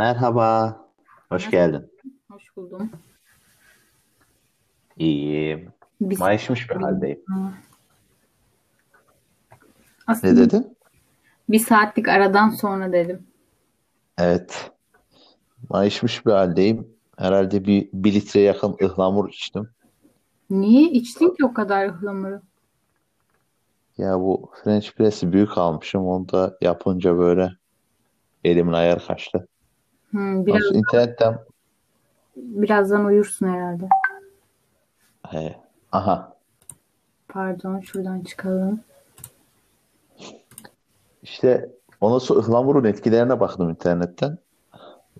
Merhaba. Hoş geldin. Hoş buldum. İyiyim. Bir Mayışmış bir haldeyim. Ne Aslında dedin? bir saatlik aradan sonra dedim. Evet. Mayışmış bir haldeyim. Herhalde bir, bir litreye yakın ıhlamur içtim. Niye içtin ki o kadar ıhlamuru? Ya bu French press'i büyük almışım. Onu da yapınca böyle elimin ayarı kaçtı. Hmm, biraz Nasıl internetten birazdan uyursun herhalde. he, aha Pardon, şuradan çıkalım. işte ona su ıhlamurun etkilerine baktım internetten.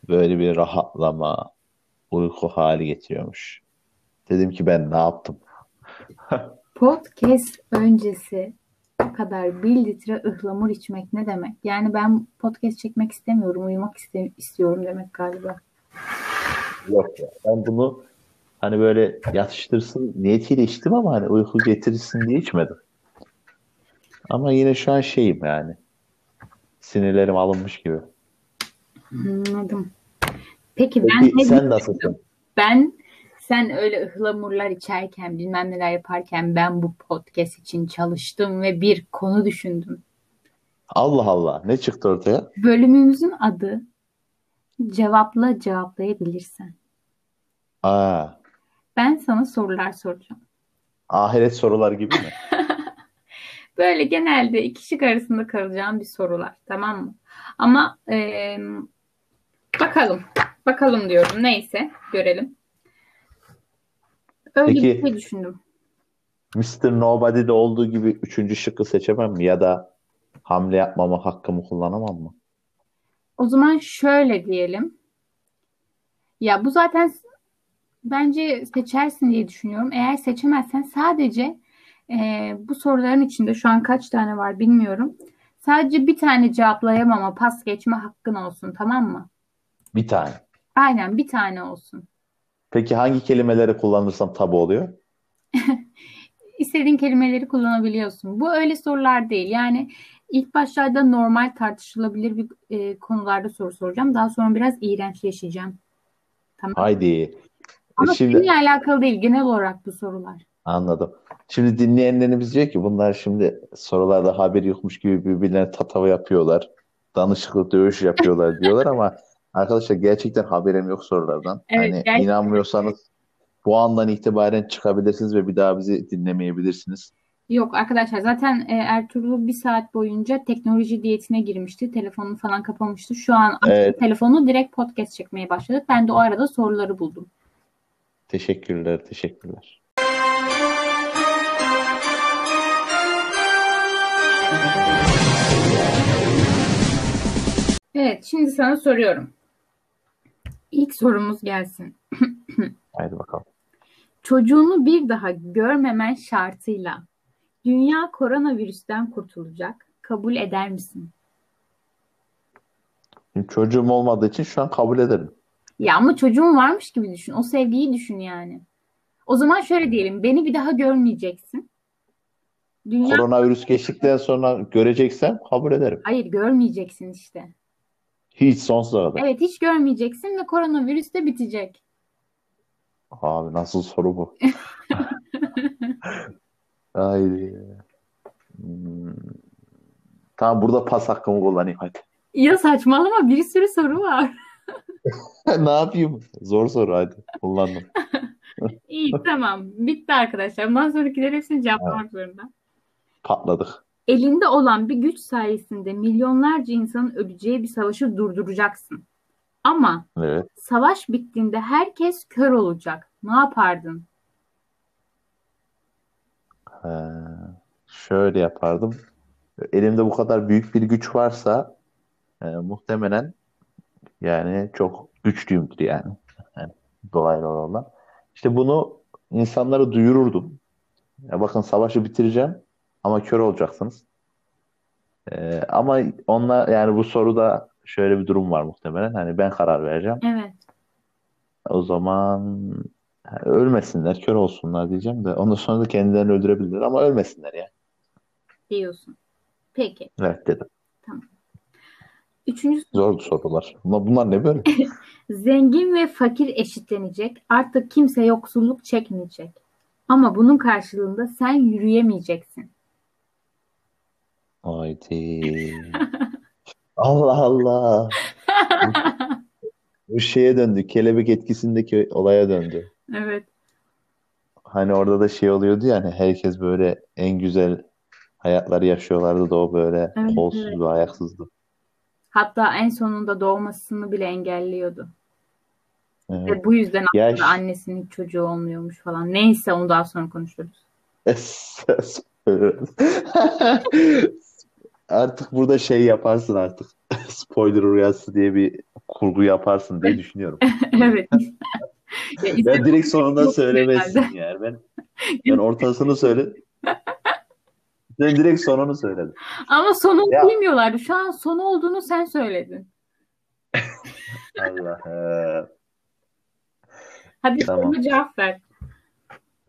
Böyle bir rahatlama, uyku hali getiriyormuş. Dedim ki ben ne yaptım? Podcast öncesi kadar bir litre ıhlamur içmek ne demek? Yani ben podcast çekmek istemiyorum, uyumak iste- istiyorum demek galiba. Yok ya. Ben bunu hani böyle yatıştırsın niyetiyle içtim ama hani uyku getirsin diye içmedim. Ama yine şu an şeyim yani. Sinirlerim alınmış gibi. Anladım. Peki ben Peki ne sen nasılsın? Ben sen öyle ıhlamurlar içerken bilmem neler yaparken ben bu podcast için çalıştım ve bir konu düşündüm. Allah Allah. Ne çıktı ortaya? Bölümümüzün adı Cevapla cevaplayabilirsen. Aa, Ben sana sorular soracağım. ahiret sorular gibi mi? Böyle genelde iki şık arasında kalacağım bir sorular, tamam mı? Ama eee, bakalım, bakalım diyorum. Neyse, görelim. Öyle bir Peki şey düşündüm. Mr. Nobody'de olduğu gibi üçüncü şıkkı seçemem mi? Ya da hamle yapmama hakkımı kullanamam mı? O zaman şöyle diyelim. Ya bu zaten bence seçersin diye düşünüyorum. Eğer seçemezsen sadece eee, bu soruların içinde şu an kaç tane var bilmiyorum. Sadece bir tane cevaplayamama, pas geçme hakkın olsun, tamam mı? Bir tane. Aynen bir tane olsun. Peki hangi kelimeleri kullanırsam tabu oluyor? İstediğin kelimeleri kullanabiliyorsun. Bu öyle sorular değil. Yani ilk başlarda normal tartışılabilir bir e, konularda soru soracağım. Daha sonra biraz iğrençleşeceğim. Tamam. Haydi. E Ama Şimdi seninle alakalı değil. Genel olarak bu sorular. Anladım. Şimdi dinleyenlerimiz diyor ki bunlar şimdi sorularda haber yokmuş gibi birbirlerine tatava yapıyorlar. Danışıklı dövüş yapıyorlar diyorlar ama arkadaşlar gerçekten haberim yok sorulardan. Evet, Hani gerçekten. inanmıyorsanız bu andan itibaren çıkabilirsiniz ve bir daha bizi dinlemeyebilirsiniz. Yok arkadaşlar zaten e, Ertuğrul bir saat boyunca teknoloji diyetine girmişti. Telefonunu falan kapamıştı. Şu an Evet, telefonu direkt podcast çekmeye başladık. Ben de o arada soruları buldum. teşekkürler, teşekkürler. Evet şimdi sana soruyorum. İlk sorumuz gelsin. Haydi bakalım. Çocuğunu bir daha görmemen şartıyla dünya koronavirüsten kurtulacak. Kabul eder misin? Şimdi çocuğum olmadığı için şu an kabul ederim. Ya ama çocuğun varmış gibi düşün. O sevgiyi düşün yani. O zaman şöyle diyelim. Beni bir daha görmeyeceksin. Dünya Koronavirüs geçtikten sonra göreceksem kabul ederim. hayır görmeyeceksin işte. Hiç sonsuza kadar. Evet hiç görmeyeceksin ve koronavirüs de bitecek. Abi nasıl soru bu? Haydi. Hmm. Tamam burada pas hakkımı kullanayım hadi. Ya saçmalama bir sürü soru var. Ne yapayım? Zor soru hadi. Kullandım. İyi tamam. Bitti arkadaşlar. Bundan sonrakileri hepsini Evet, cevaplamak zorunda. patladık. Elinde olan bir güç sayesinde milyonlarca insanın öleceği bir savaşı durduracaksın. Ama Evet. savaş bittiğinde herkes kör olacak. Ne yapardın? Ee, şöyle yapardım. Elimde bu kadar büyük bir güç varsa e, muhtemelen yani çok güçlüyümdür yani. Yani dolaylı olan. İşte bunu insanlara duyururdum. Ya bakın savaşı bitireceğim ama kör olacaksınız. Ee, ama onlar yani bu soruda şöyle bir durum var muhtemelen. Hani ben karar vereceğim. Evet. O zaman yani ölmesinler, kör olsunlar diyeceğim de ondan sonra da kendilerini öldürebilirler ama ölmesinler ya. Diyorsun. Peki. Evet dedim. Tamam. Üçüncü Zor sorular. Bunlar, bunlar ne böyle? Zengin ve fakir eşitlenecek. Artık kimse yoksulluk çekmeyecek. Ama bunun karşılığında sen yürüyemeyeceksin. Haydi. Allah Allah. Bu, bu şeye döndü. Kelebek etkisindeki olaya döndü. Evet. Hani orada da şey oluyordu ya hani herkes böyle en güzel hayatları yaşıyorlardı da o böyle Evet, kolsuz evet. ve ayaksızdı. Hatta en sonunda doğmasını bile engelliyordu. Evet. Ve bu yüzden Ya aslında ş- annesinin çocuğu olmuyormuş falan. Neyse onu daha sonra konuşuruz. Artık burada şey yaparsın artık. Spoiler rüyası diye bir kurgu yaparsın diye düşünüyorum. Evet. Ya Ben direkt sonunda yok söylemezsin herhalde. yani. Ben ben ortasını söyle. Sen direkt sonunu söyledin. Ama sonunu Ya bilmiyorlardı. Şu an sonu olduğunu sen söyledin. Allah. Hadi Tamam. cevap ver.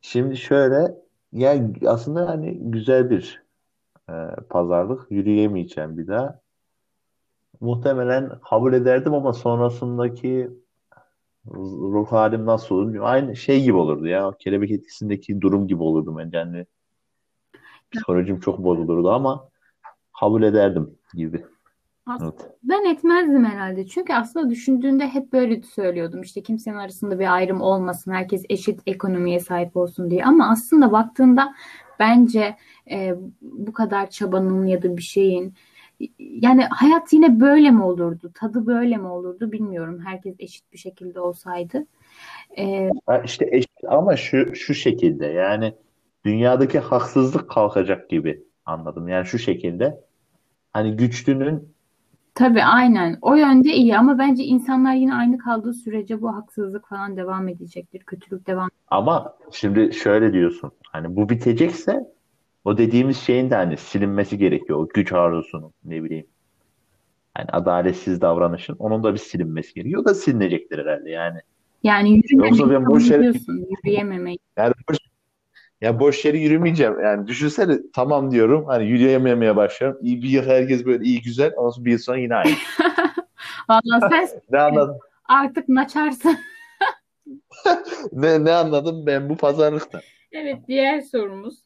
Şimdi şöyle ya aslında hani güzel bir e, pazarlık. Yürüyemeyeceğim bir daha. Muhtemelen kabul ederdim ama sonrasındaki ruh halim nasıl olur. Aynı şey gibi olurdu ya. Kelebek etkisindeki durum gibi olurdu bence. Hani psikolojim çok bozulurdu ama kabul ederdim gibi. Evet. Ben etmezdim herhalde. Çünkü aslında düşündüğünde hep böyle söylüyordum. İşte kimsenin arasında bir ayrım olmasın, herkes eşit ekonomiye sahip olsun diye. Ama aslında baktığında bence e, bu kadar çabanın ya da bir şeyin yani hayat yine böyle mi olurdu? Tadı böyle mi olurdu bilmiyorum. Herkes eşit bir şekilde olsaydı. E, Ha işte eşit ama şu şu şekilde yani dünyadaki haksızlık kalkacak gibi anladım. Yani şu şekilde hani güçlünün tabii aynen o yönde iyi ama bence insanlar yine aynı kaldığı sürece bu haksızlık falan devam edecektir. Kötülük devam ama şimdi şöyle diyorsun hani bu bitecekse o dediğimiz şeyin de hani silinmesi gerekiyor. O güç arzusunun ne bileyim hani adaletsiz davranışın onun da bir silinmesi gerekiyor. O da silinecektir herhalde yani. Yani Yoksa ben boş yere yürüyememeyi. yani boş, ya boş yere yürümeyeceğim. Yani düşünsene tamam diyorum hani yürüyememeye başlıyorum. İyi bir yıl herkes böyle iyi güzel ama bir yıl sonra yine aynı. Vallahi sen Ne anladım? artık naçarsın. Ne, ne anladım ben bu pazarlıktan? Evet, diğer sorumuz.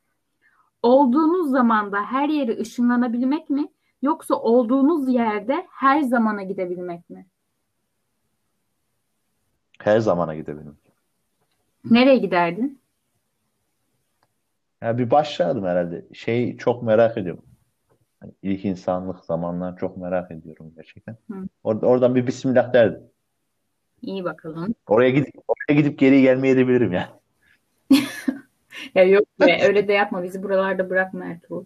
Olduğunuz zamanda her yere ışınlanabilmek mi? Yoksa olduğunuz yerde her zamana gidebilmek mi? Her zamana gidebilirim. Nereye giderdin? Ya bir başlardım herhalde. Şey çok merak ediyorum. Hani ilk insanlık zamanlar çok merak ediyorum gerçekten. Hı, Or- oradan bir bismillah derdim. iyi bakalım. Oraya gidip oraya gidip geri gelmeye de bilirim yani. Ya yok be, öyle de yapma. Bizi buralarda bırakma Ertuğrul.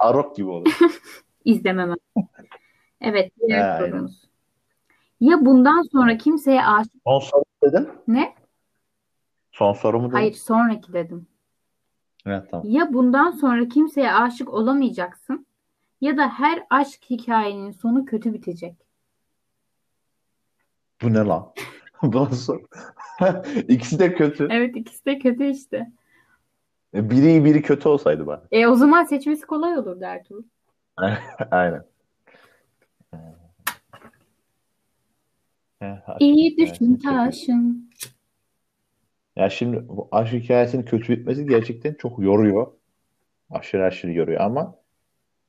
Arok gibi olur. İzlemem. Evet, diğer sorumuz. Ya bundan sonra kimseye aşık... Son soru mu dedin? Ne? Son soru mu Hayır, dedin? sonraki dedim. Evet tamam. Ya bundan sonra kimseye aşık olamayacaksın ya da her aşk hikayenin sonu kötü bitecek. Bu ne lan? Bu nasıl? İkisi de kötü. Evet ikisi de kötü işte. Biri iyi biri kötü olsaydı bari. E o zaman seçmesi kolay olur Ertuğrul. Aynen. İyi düşün taşım. Ya şimdi bu aşk hikayesinin kötü bitmesi gerçekten çok yoruyor. Aşırı aşırı yoruyor ama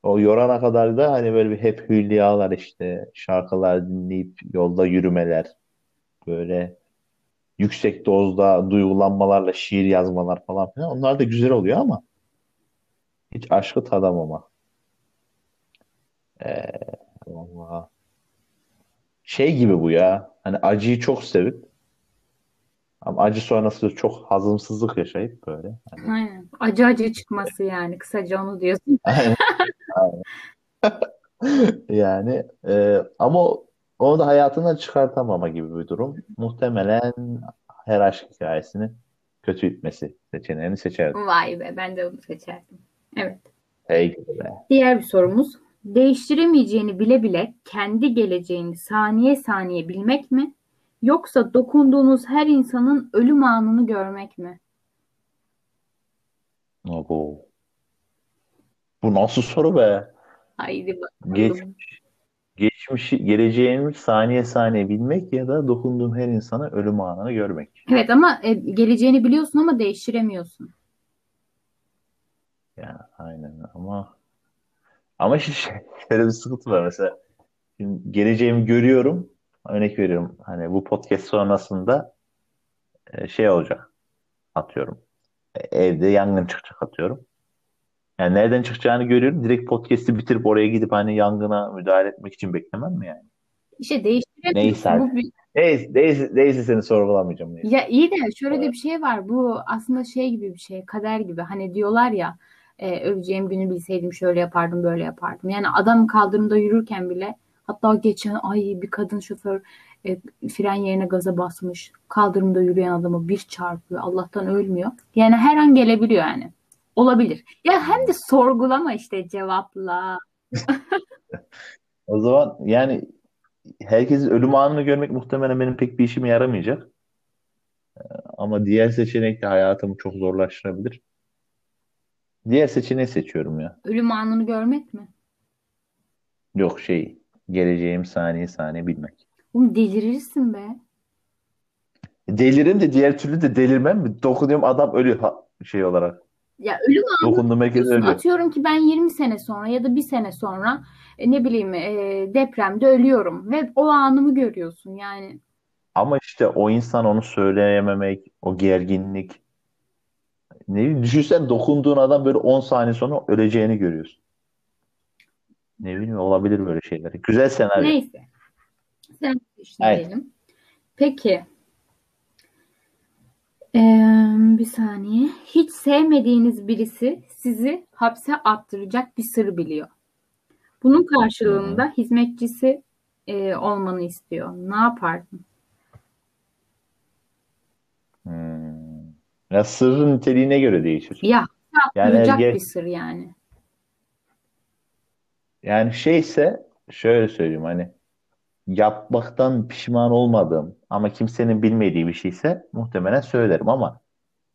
o yorana kadar da hani böyle bir hep hülyalar işte şarkılar dinleyip yolda yürümeler böyle yüksek dozda duygulanmalarla şiir yazmalar falan filan onlar da güzel oluyor ama hiç aşkı tadamama. Ee, vallahi şey gibi bu ya hani acıyı çok sevip ama acı sonrası çok hazımsızlık yaşayıp böyle hani Aynen. Acı acı çıkması yani. Kısaca onu diyorsun. aynen, aynen. Yani e, ama o- da hayatından çıkartamama gibi bir durum. Muhtemelen her aşk hikayesini kötü bitmesi seçeneğini seçerdim. Vay be ben de onu seçerdim. Evet. Hey be. Diğer bir sorumuz. Değiştiremeyeceğini bile bile kendi geleceğini saniye saniye bilmek mi? Yoksa dokunduğunuz her insanın ölüm anını görmek mi? Abo. Bu nasıl soru be? Haydi bakalım. Geçmişi, geleceğini saniye saniye bilmek ya da dokunduğum her insana ölüm anını görmek. Evet ama e, geleceğini biliyorsun ama değiştiremiyorsun. Ya aynen ama ama şey, şöyle bir sıkıntı var mesela. Şimdi geleceğimi görüyorum. Örnek veriyorum. Hani bu podcast sonrasında e, şey olacak. Atıyorum. E, Evde yangın çıkacak atıyorum. Yani nereden çıkacağını görüyorum. Direkt podcast'i bitirip oraya gidip hani yangına müdahale etmek için beklemem mi yani? İşte değiştiremiyorsun. Neyse. Bu bir- Neyse, neyse, neyse seni sorgulamayacağım. Neyse. Ya iyi de şöyle de bir şey var. Bu aslında şey gibi bir şey, kader gibi. Hani diyorlar ya, e, öleceğim günü bilseydim şöyle yapardım, böyle yapardım. Yani adam kaldırımda yürürken bile, hatta geçen ay bir kadın şoför e, fren yerine gaza basmış. Kaldırımda yürüyen adamı bir çarpıyor. Allah'tan ölmüyor. Yani her an gelebiliyor yani. Olabilir. Ya hem de sorgulama işte cevapla. O zaman yani herkesin ölüm anını görmek muhtemelen benim pek bir işime yaramayacak. Ama diğer seçenek de hayatımı çok zorlaştırabilir. Diğer seçeneği seçiyorum ya. Ölüm anını görmek mi? Yok şey, geleceğim saniye saniye bilmek. Oğlum delirirsin be. Delirim de diğer türlü de delirmem mi? Dokunuyorum adam ölüyor ha- şey olarak. Ya ölüm Diyorsun, ölüyor. Atıyorum ki ben 20 sene sonra ya da bir sene sonra e, ne bileyim e, depremde ölüyorum ve o anımı görüyorsun yani. Ama işte o insan onu söyleyememek, o gerginlik. Ne bileyim, düşünsen dokunduğun adam böyle 10 saniye sonra öleceğini görüyorsun. Ne bileyim olabilir böyle şeyler. Güzel senaryo. Neyse. Sen işte Evet. diyelim. Peki. Ee, bir saniye. Hiç sevmediğiniz birisi sizi hapse attıracak bir sır biliyor. Bunun karşılığında hizmetçisi e, olmanı istiyor. Ne yapardın? Hmm. Ya sırrın niteliğine göre değişir. Ya Yani bir sır yani. Yani şeyse şöyle söyleyeyim hani yapmaktan pişman olmadığım ama kimsenin bilmediği bir şeyse muhtemelen söylerim ama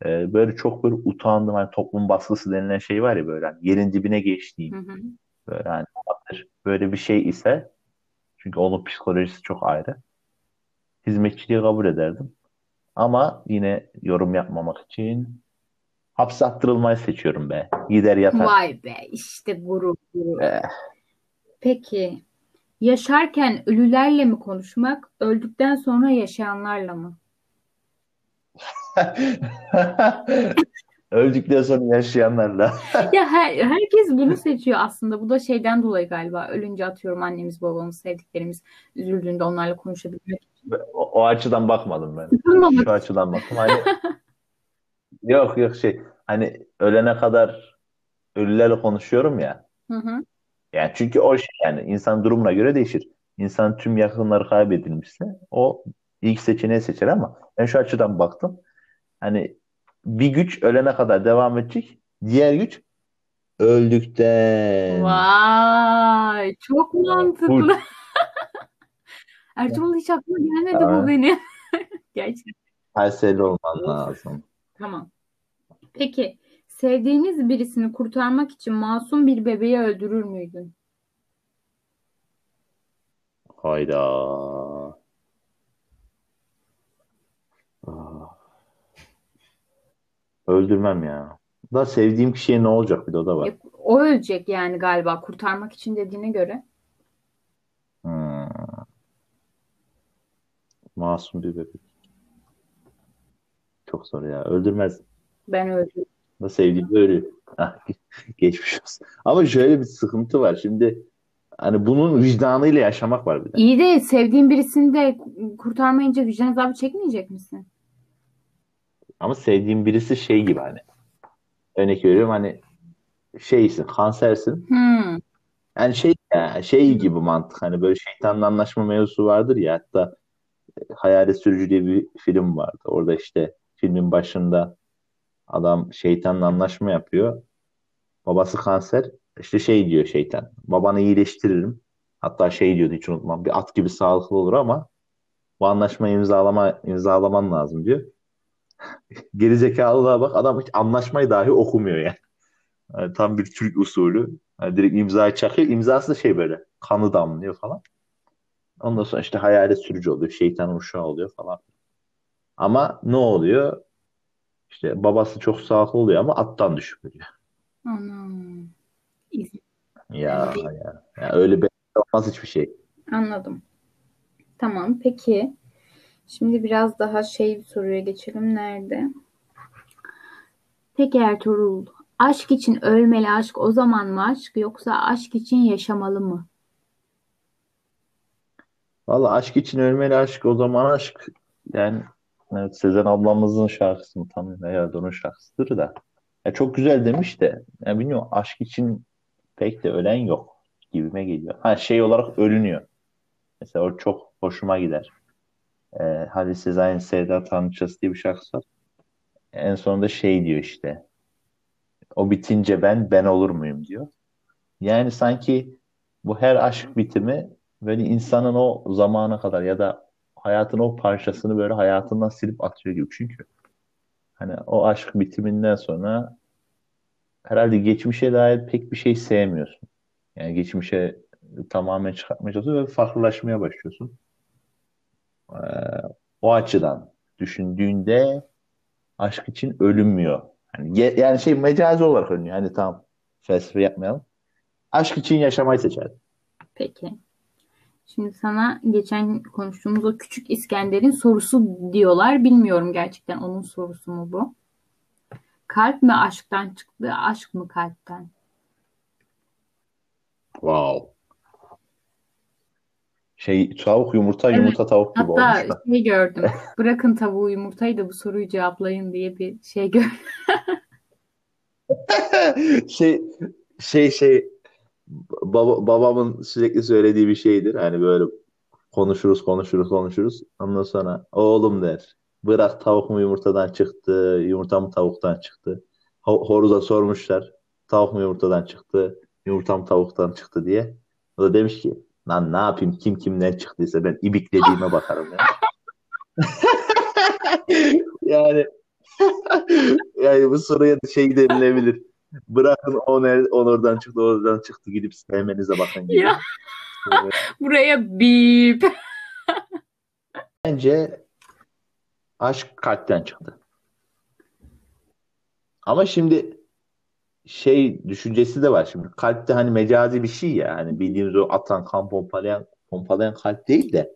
e, böyle çok böyle utandım hani toplum baskısı denilen şey var ya böyle hani yerin dibine geçtiğim Hı hı. böyle hani böyle bir şey ise çünkü onun psikolojisi çok ayrı. Hizmetçiliği kabul ederdim. Ama yine yorum yapmamak için hapse attırılmayı seçiyorum be. Gider yatar. Vay be işte gurur gurur. Eh. Peki yaşarken ölülerle mi konuşmak, öldükten sonra yaşayanlarla mı? Öldükten sonra yaşayanlarla. Ya her, herkes bunu seçiyor aslında. Bu da şeyden dolayı galiba. Ölünce atıyorum annemiz, babamız, sevdiklerimiz üzüldüğünde onlarla konuşabilmek. O, o açıdan bakmadım ben. Şu açıdan baktım. Hani yok yok şey hani ölene kadar ölülerle konuşuyorum ya. Hı hı. Yani çünkü o şey yani insan durumuna göre değişir. İnsan tüm yakınları kaybedilmişse o ilk seçeneği seçer ama ben şu açıdan baktım. Hani bir güç ölene kadar devam edecek. Diğer güç öldükten. Vay, çok mantıklı. Ertuğrul hiç aklıma gelmedi bu Aa. benim. Gerçekten. Kayseri olman lazım. Tamam. Peki, sevdiğiniz birisini kurtarmak için masum bir bebeği öldürür müydün? Hayda. Ah. Öldürmem ya. Da sevdiğim kişiye ne olacak bir de o da var. Ya, o ölecek yani galiba kurtarmak için dediğine göre. Hmm. Masum bir bebek. Çok zor ya. Öldürmez. Ben öldüm. Da sevdiğim de ölüyor. Geçmiş olsun. Ama şöyle bir sıkıntı var. Şimdi hani bunun vicdanıyla yaşamak var bir de. İyi de sevdiğin birisini de kurtarmayınca vicdan azabı çekmeyecek misin? Ama sevdiğim birisi şey gibi hani. Örnek veriyorum hani şeysin, kansersin. Hmm. Yani şey ya, şey gibi mantık hani böyle şeytanla anlaşma mevzusu vardır ya hatta Hayalet Sürücü diye bir film vardı. Orada işte filmin başında adam şeytanla anlaşma yapıyor. Babası kanser. İşte şey diyor şeytan. Babanı iyileştiririm. Hatta şey diyordu hiç unutmam. Bir at gibi sağlıklı olur ama bu anlaşmayı imzalama, imzalaman lazım diyor. Gerizekalılığa bak adam hiç anlaşmayı dahi okumuyor yani. Yani tam bir Türk usulü. Yani direkt imzayı çakıyor. İmzası da şey böyle kanı damlıyor falan. Ondan sonra işte hayalet sürücü oluyor. Şeytan uşağı oluyor falan. Ama ne oluyor? İşte babası çok sağlıklı oluyor ama attan düşüp ölüyor. Anam. Ya ya. Ya öyle bir olmaz hiçbir şey. Anladım. Tamam, peki. Şimdi biraz daha şey bir soruya geçelim. Nerede? Peki Ertuğrul, aşk için ölmeli aşk o zaman mı aşk yoksa aşk için yaşamalı mı? Valla aşk için ölmeli aşk o zaman aşk. Yani evet, Sezen ablamızın şarkısı mı tam herhalde onun şarkısıdır da. Ya çok güzel demiş de ya bilmiyorum aşk için pek de ölen yok gibime geliyor. Ha şey olarak ölünüyor. Mesela o çok hoşuma gider. Ee, Halis Sezai'nin Sevda Tanrıçası diye bir şarkısı var. En sonunda şey diyor işte. O bitince ben ben olur muyum diyor. Yani sanki bu her aşk bitimi böyle insanın o zamana kadar ya da hayatın o parçasını böyle hayatından silip atıyor gibi. Çünkü hani o aşk bitiminden sonra herhalde geçmişe dair pek bir şey sevmiyorsun. Yani geçmişe tamamen çıkartmaya çalışıyorsun ve farklılaşmaya başlıyorsun. Ee, o açıdan düşündüğünde aşk için ölünmüyor. Yani, yani şey mecazi olarak ölünüyor. Hani tamam felsefe yapmayalım. Aşk için yaşamayı seçerdim. Peki. Şimdi sana geçen konuştuğumuz o küçük İskender'in sorusu diyorlar. Bilmiyorum gerçekten onun sorusu mu bu? Kalp mi aşktan çıktı, aşk mı kalpten? Wow. Şey tavuk yumurta Evet. yumurta tavuk gibi olmuş Hatta şey gördüm. Bırakın tavuğu yumurtayı da bu soruyu cevaplayın diye bir şey gördüm. Şey şey şey baba, babamın sürekli söylediği bir şeydir. Hani böyle konuşuruz konuşuruz konuşuruz. Ondan sonra oğlum der. Bırak tavuk mu yumurtadan çıktı, yumurta mı tavuktan çıktı. Ho- Horoza sormuşlar. Tavuk mu yumurtadan çıktı, yumurta mı tavuktan çıktı diye. O da demiş ki lan ne yapayım kim kimden çıktıysa ben ibiklediğime bakarım ya. Yani yani bu soruya şey denilebilir. Bırakın o, ner- on oradan çıktı, oradan çıktı gidip sevmenize bakın gibi. Ya buraya bip. Bence aşk kalpten çıktı. Ama şimdi şey düşüncesi de var şimdi. Kalp de hani mecazi bir şey ya. Hani bildiğimiz o atan kan pompalayan pompalayan kalp değil de.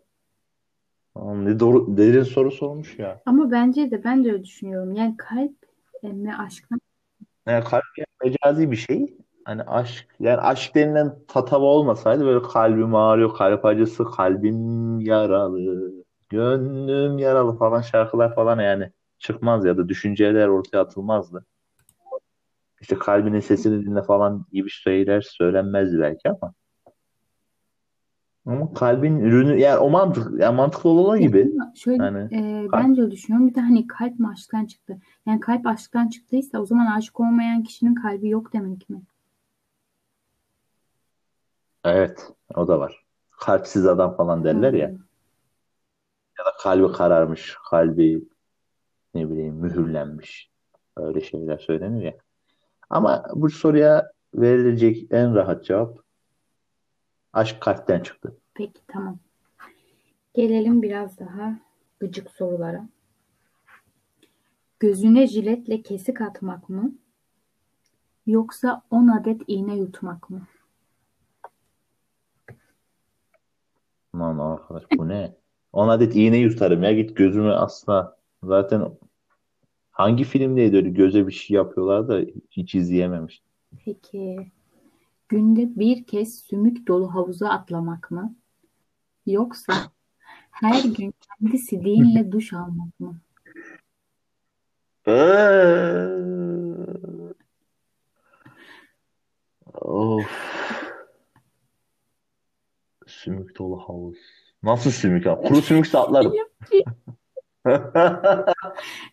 Ne doğru, derin soru sormuş ya. Ama bence de ben de öyle düşünüyorum. Yani kalp mi aşktan? Yani kalp yani mecazi bir şey. Hani aşk yani aşk denilen tatava olmasaydı böyle kalbim ağrıyor, kalp acısı, kalbim yaralı, gönlüm yaralı falan şarkılar falan yani çıkmaz ya da düşünceler ortaya atılmazdı. İşte kalbinin sesini dinle falan gibi şeyler söylenmezdi belki ama. Ama kalbin ürünü yani o mantık yani mantıklı olan gibi. Şöyle Hani e, kalp ben de düşünüyorum. Bir de hani kalp mi aşktan çıktı? Yani kalp aşktan çıktıysa o zaman aşık olmayan kişinin kalbi yok demek mi? evet o da var. Kalpsiz adam falan derler ya. Hmm. Ya da kalbi kararmış, kalbi ne bileyim mühürlenmiş. Öyle şeyler söylenir ya. Ama bu soruya verilecek en rahat cevap aşk kalpten çıktı. Peki tamam. Gelelim biraz daha gıcık sorulara. Gözüne jiletle kesik atmak mı? Yoksa 10 adet iğne yutmak mı? Aman arkadaş bu ne? 10 adet iğne yutarım ya git gözümü asla. Zaten hangi filmdeydi öyle göze bir şey yapıyorlar da hiç izleyememiş. Peki günde bir kez sümük dolu havuza atlamak mı? Yoksa her gün kendi sidiğinle duş almak mı? Of. Sümük dolu havuz. Nasıl sümük ya? Kuru sümükse atlarım.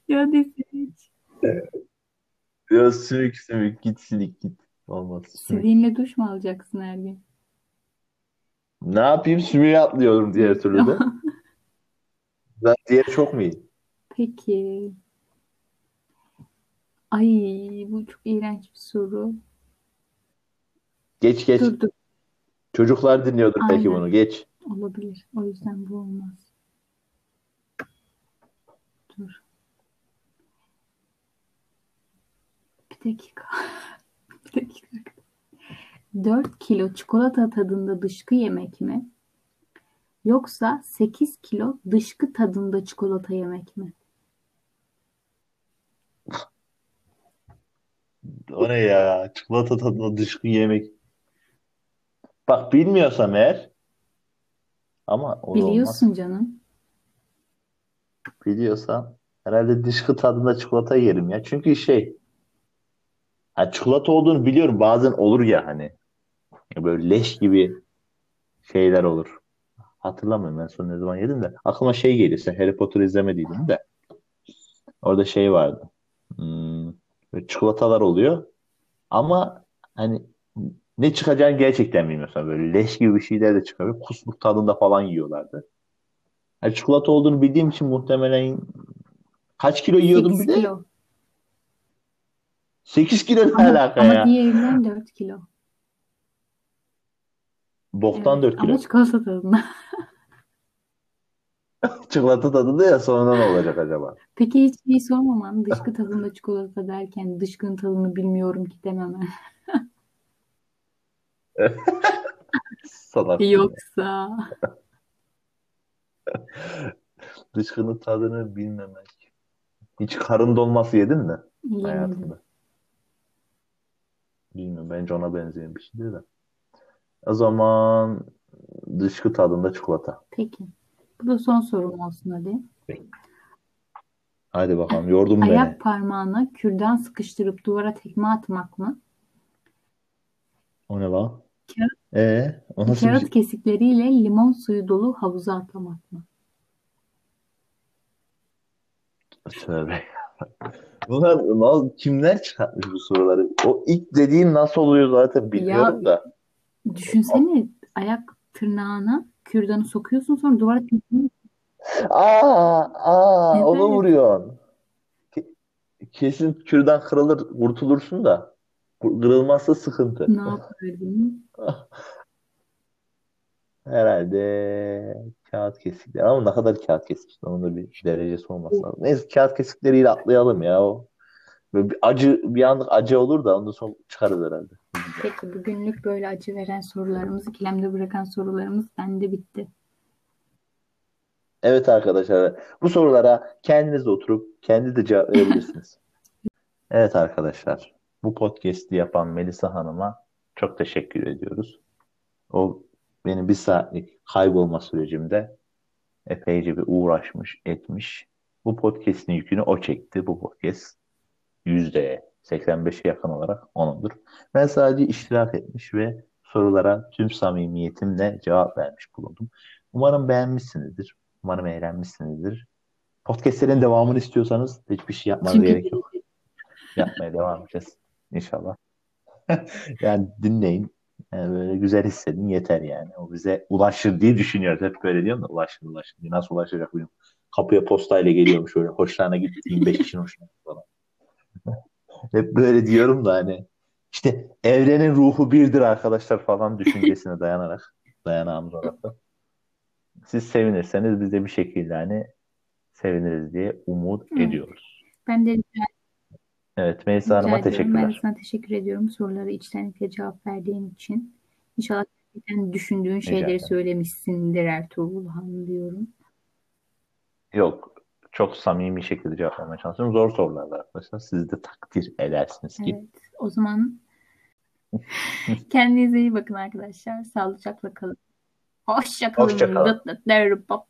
Ya desin. Ya sümük sümük git silik git. Olmaz. Sidiğinle duş mu alacaksın her gün? Ne yapayım? Sümüğe atlıyorum diğer türlü de. Ben diğer çok mu iyi? Peki. Ay bu çok iğrenç bir soru. Geç geç. Dur dur. Çocuklar dinliyordur Aynen. bunu. Geç. Olabilir. O yüzden bu olmaz. Dur. Bir dakika. dakika. 4 kilo çikolata tadında dışkı yemek mi? Yoksa 8 kilo dışkı tadında çikolata yemek mi? O ne ya? Çikolata tadında dışkı yemek. Bak bilmiyorsam eğer ama o da olmaz. Biliyorsun canım. Biliyorsam herhalde dışkı tadında çikolata yerim ya. Çünkü şey ha, çikolata olduğunu biliyorum. Bazen olur ya hani böyle leş gibi şeyler olur. Hatırlamıyorum ben son ne zaman yedim de. Aklıma şey geliyor. Sen Harry Potter izlemediydin de. Orada şey vardı. Hmm, böyle çikolatalar oluyor. Ama hani ne çıkacağını gerçekten bilmiyorsun. Böyle leş gibi bir şeyler de çıkıyor. Kusmuk tadında falan yiyorlardı. Yani çikolata olduğunu bildiğim için muhtemelen kaç kilo yiyordum 8 bir de? kilo. 8 kilo ne Ama, alaka ama ya? diğerinden 4 kilo. Boktan Evet 4 kilo. ama çikolata tadında. Çikolata tadında ya sonra ne olacak acaba? Peki hiç şey sormaman dışkı tadında çikolata derken dışkının tadını bilmiyorum ki dememe. Yoksa Dışkının tadını bilmemek. Hiç karın dolması yedin mi yemedim. hayatında? Bilmiyorum. Bence ona benzeyen bir şeydir de. O zaman dışkı tadında çikolata. Peki. Bu da son sorum olsun hadi. Hadi bakalım. Yordun beni. Ayak parmağına kürdan sıkıştırıp duvara tekme atmak mı? O ne lan? Kağıt, Ee, o nasıl bir kağıt şey? kesikleriyle limon suyu dolu havuza atlamak mı? Tövbe. Bunlar na- kimler çıkartmış bu soruları? O ilk dediğin nasıl oluyor zaten Ya bilmiyorum da. düşünsene ayak tırnağına kürdanı sokuyorsun sonra duvara tekme Aa, aa, onu Evet. vuruyorsun. Ke- Kesin kürdan kırılır, kurtulursun da. Kırılmazsa sıkıntı. ne yapardın? Herhalde kağıt kesikleri. Ama ne kadar kağıt kesikleri? Onun da bir derecesi olması lazım. Neyse kağıt kesikleriyle atlayalım ya. O. Böyle bir acı, bir anlık acı olur da ondan sonra çıkarız herhalde. Peki bugünlük böyle acı veren sorularımız, ikilemde bırakan sorularımız bende bitti. Evet arkadaşlar, bu sorulara kendiniz oturup kendi de cevap verebilirsiniz. Evet arkadaşlar, bu podcast'i yapan Melisa Hanım'a çok teşekkür ediyoruz. O benim bir saatlik kaybolma sürecimde epeyce bir uğraşmış, etmiş. Bu podcast'in yükünü o çekti. Bu podcast %85'e yakın olarak onundur. Ben sadece iştirak etmiş ve sorulara tüm samimiyetimle cevap vermiş bulundum. Umarım beğenmişsinizdir. Umarım eğlenmişsinizdir. Podcastlerin devamını istiyorsanız hiçbir şey yapmanıza Çünkü gerek yok. Yapmaya devam edeceğiz inşallah. Yani dinleyin. Yani böyle güzel hissedin yeter yani. O bize ulaşır diye düşünüyoruz. Hep böyle diyorum da ulaşır ulaşır. diye. Nasıl ulaşacak bilmiyorum. Kapıya postayla geliyormuş öyle. Hoşlarına gitti. 25 kişinin hoşuna falan. Hep böyle diyorum da hani işte evrenin ruhu birdir arkadaşlar falan düşüncesine dayanarak dayanağımız olarak da. Siz sevinirseniz biz de bir şekilde hani seviniriz diye umut Evet. ediyoruz. Ben de rica, Evet Melisa rica Hanım'a ediyorum. Ben de teşekkürler. sana teşekkür ediyorum sorulara içtenlikle cevap verdiğin için. İnşallah gerçekten düşündüğün Rica şeyleri ederim. söylemişsindir Ertuğrul Han diyorum. Yok çok samimi şekilde cevaplamaya çalışıyorum. Zor sorulardı arkadaşlar. Siz de takdir edersiniz ki. Evet. O zaman kendinize iyi bakın arkadaşlar. Sağlıcakla kalın. Hoşça kalın. Hoşça kalın. Dıt dıt der, bap